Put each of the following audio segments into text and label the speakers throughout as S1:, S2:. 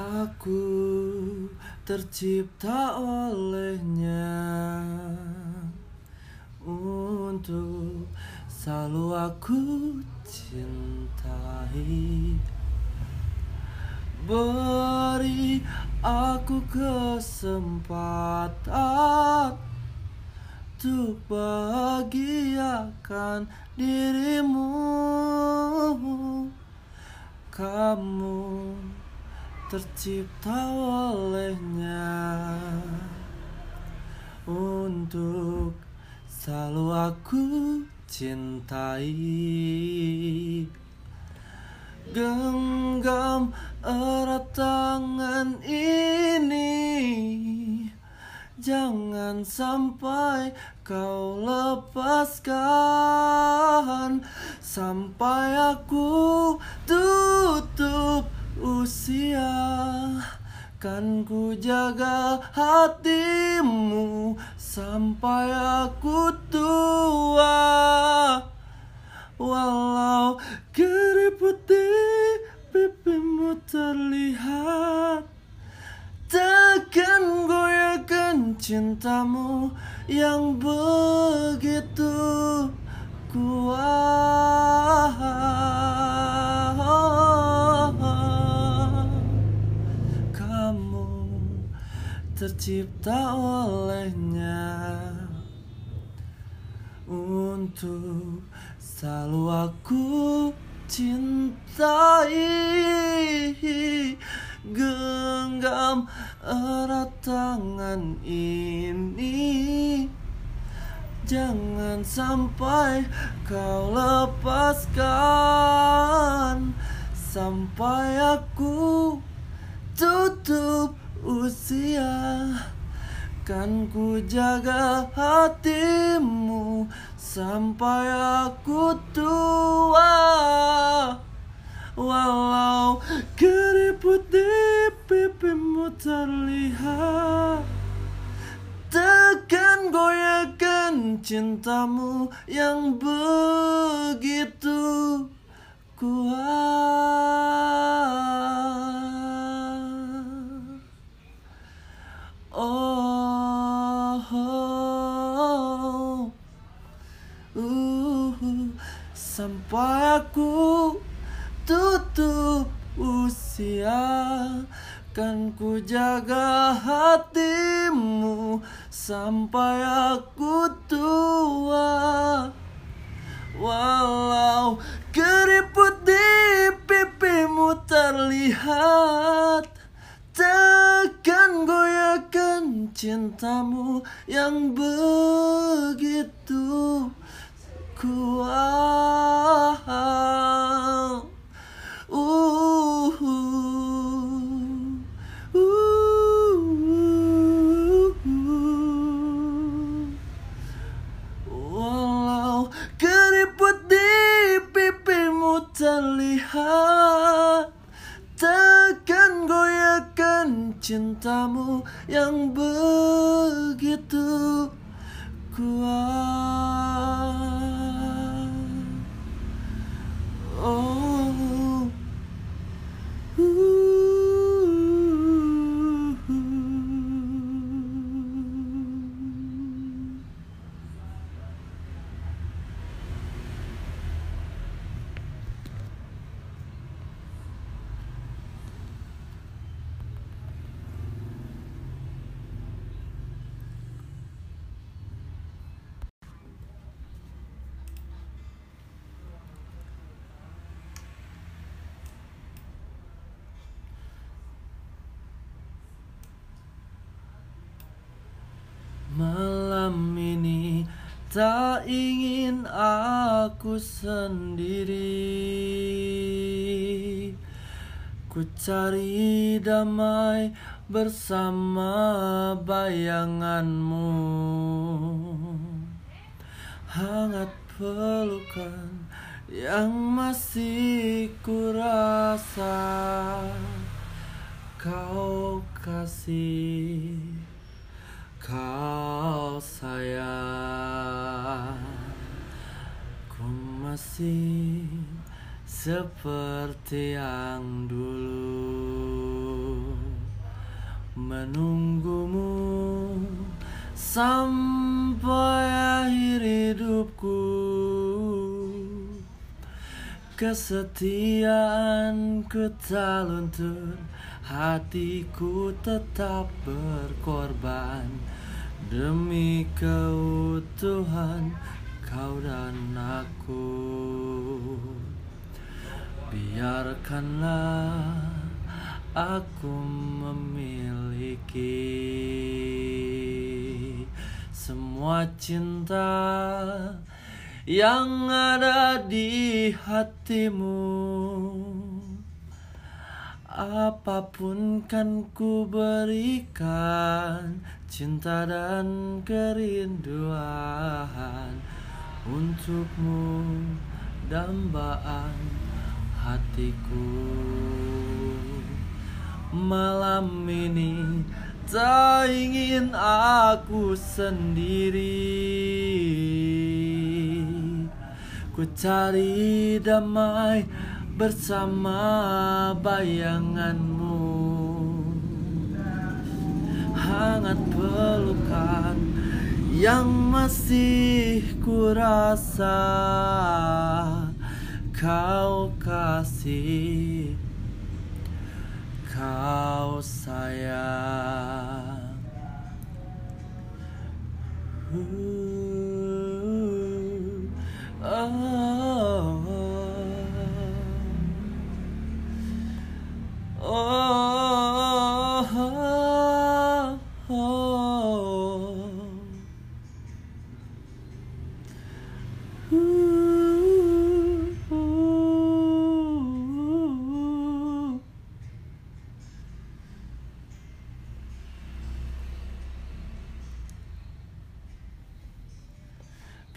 S1: Aku tercipta olehnya Untuk selalu aku cintai. Beri aku kesempatan Untuk bahagiakan dirimu. Kamu tercipta olehnya Untuk selalu aku cintai. Genggam erat tangan ini Jangan sampai kau lepaskan. Sampai aku tutup usia Kan ku jaga hatimu Sampai aku tua. Walau keriput di pipimu terlihat. Takkan goyahkan cintamu yang begitu tercipta olehnya Untuk selalu aku cintai. Genggam erat tangan ini. Jangan sampai kau lepaskan. Sampai aku tutup usia Kan ku jaga hatimu Sampai aku tua. Walau keriput di pipimu terlihat Tekan goyahkan cintamu yang begitu kuat sampai aku tutup usia Kan ku jaga hatimu sampai aku tua. Walau keriput di pipimu terlihat Takkan goyahkan cintamu yang begitu kuat cintamu yang begitu kuat tak ingin aku sendiri. Ku cari damai bersama bayanganmu. Hangat pelukan yang masih ku rasa. Kau kasih Kau sayang Ku masih seperti yang dulu. Menunggumu sampai akhir hidupku. Kesetiaanku tak luntur Hatiku tetap berkorban Demi keutuhan kau dan aku. Biarkanlah aku memiliki semua cinta yang ada di hatimu Apa pun kan ku berikan Cinta dan kerinduan. Untukmu dambaan hatiku. Malam ini tak ingin aku sendiri. Ku cari damai bersama bayanganmu. Hangat pelukan yang masih ku rasa Kau kasih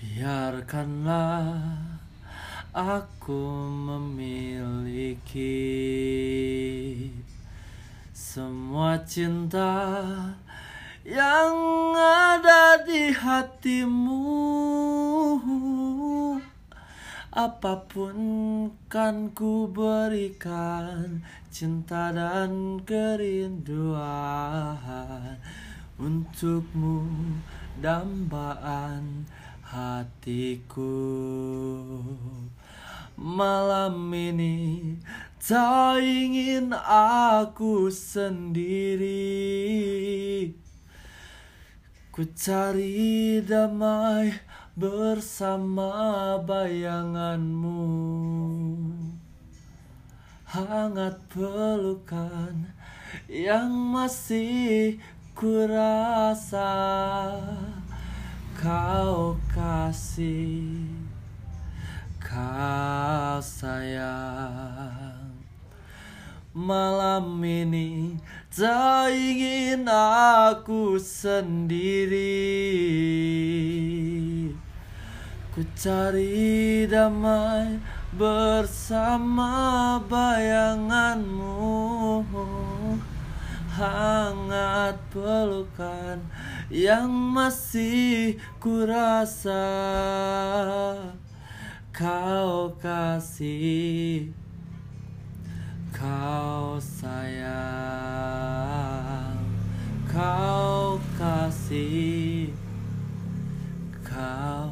S1: Biarkanlah aku memiliki semua cinta yang ada di hatimu. Apa pun kan ku berikan Cinta dan kerinduan Untukmu dambaan hatiku. Malam ini tak ingin aku sendiri. Ku cari damai bersama bayanganmu. Hangat pelukan yang masih ku rasa Kau kasih Kau sayang. Malam ini tak ingin aku sendiri. Ku cari damai bersama bayanganmu. Hangat pelukan yang masih kurasa. Kau kasih kau sayang. Kau kasih kau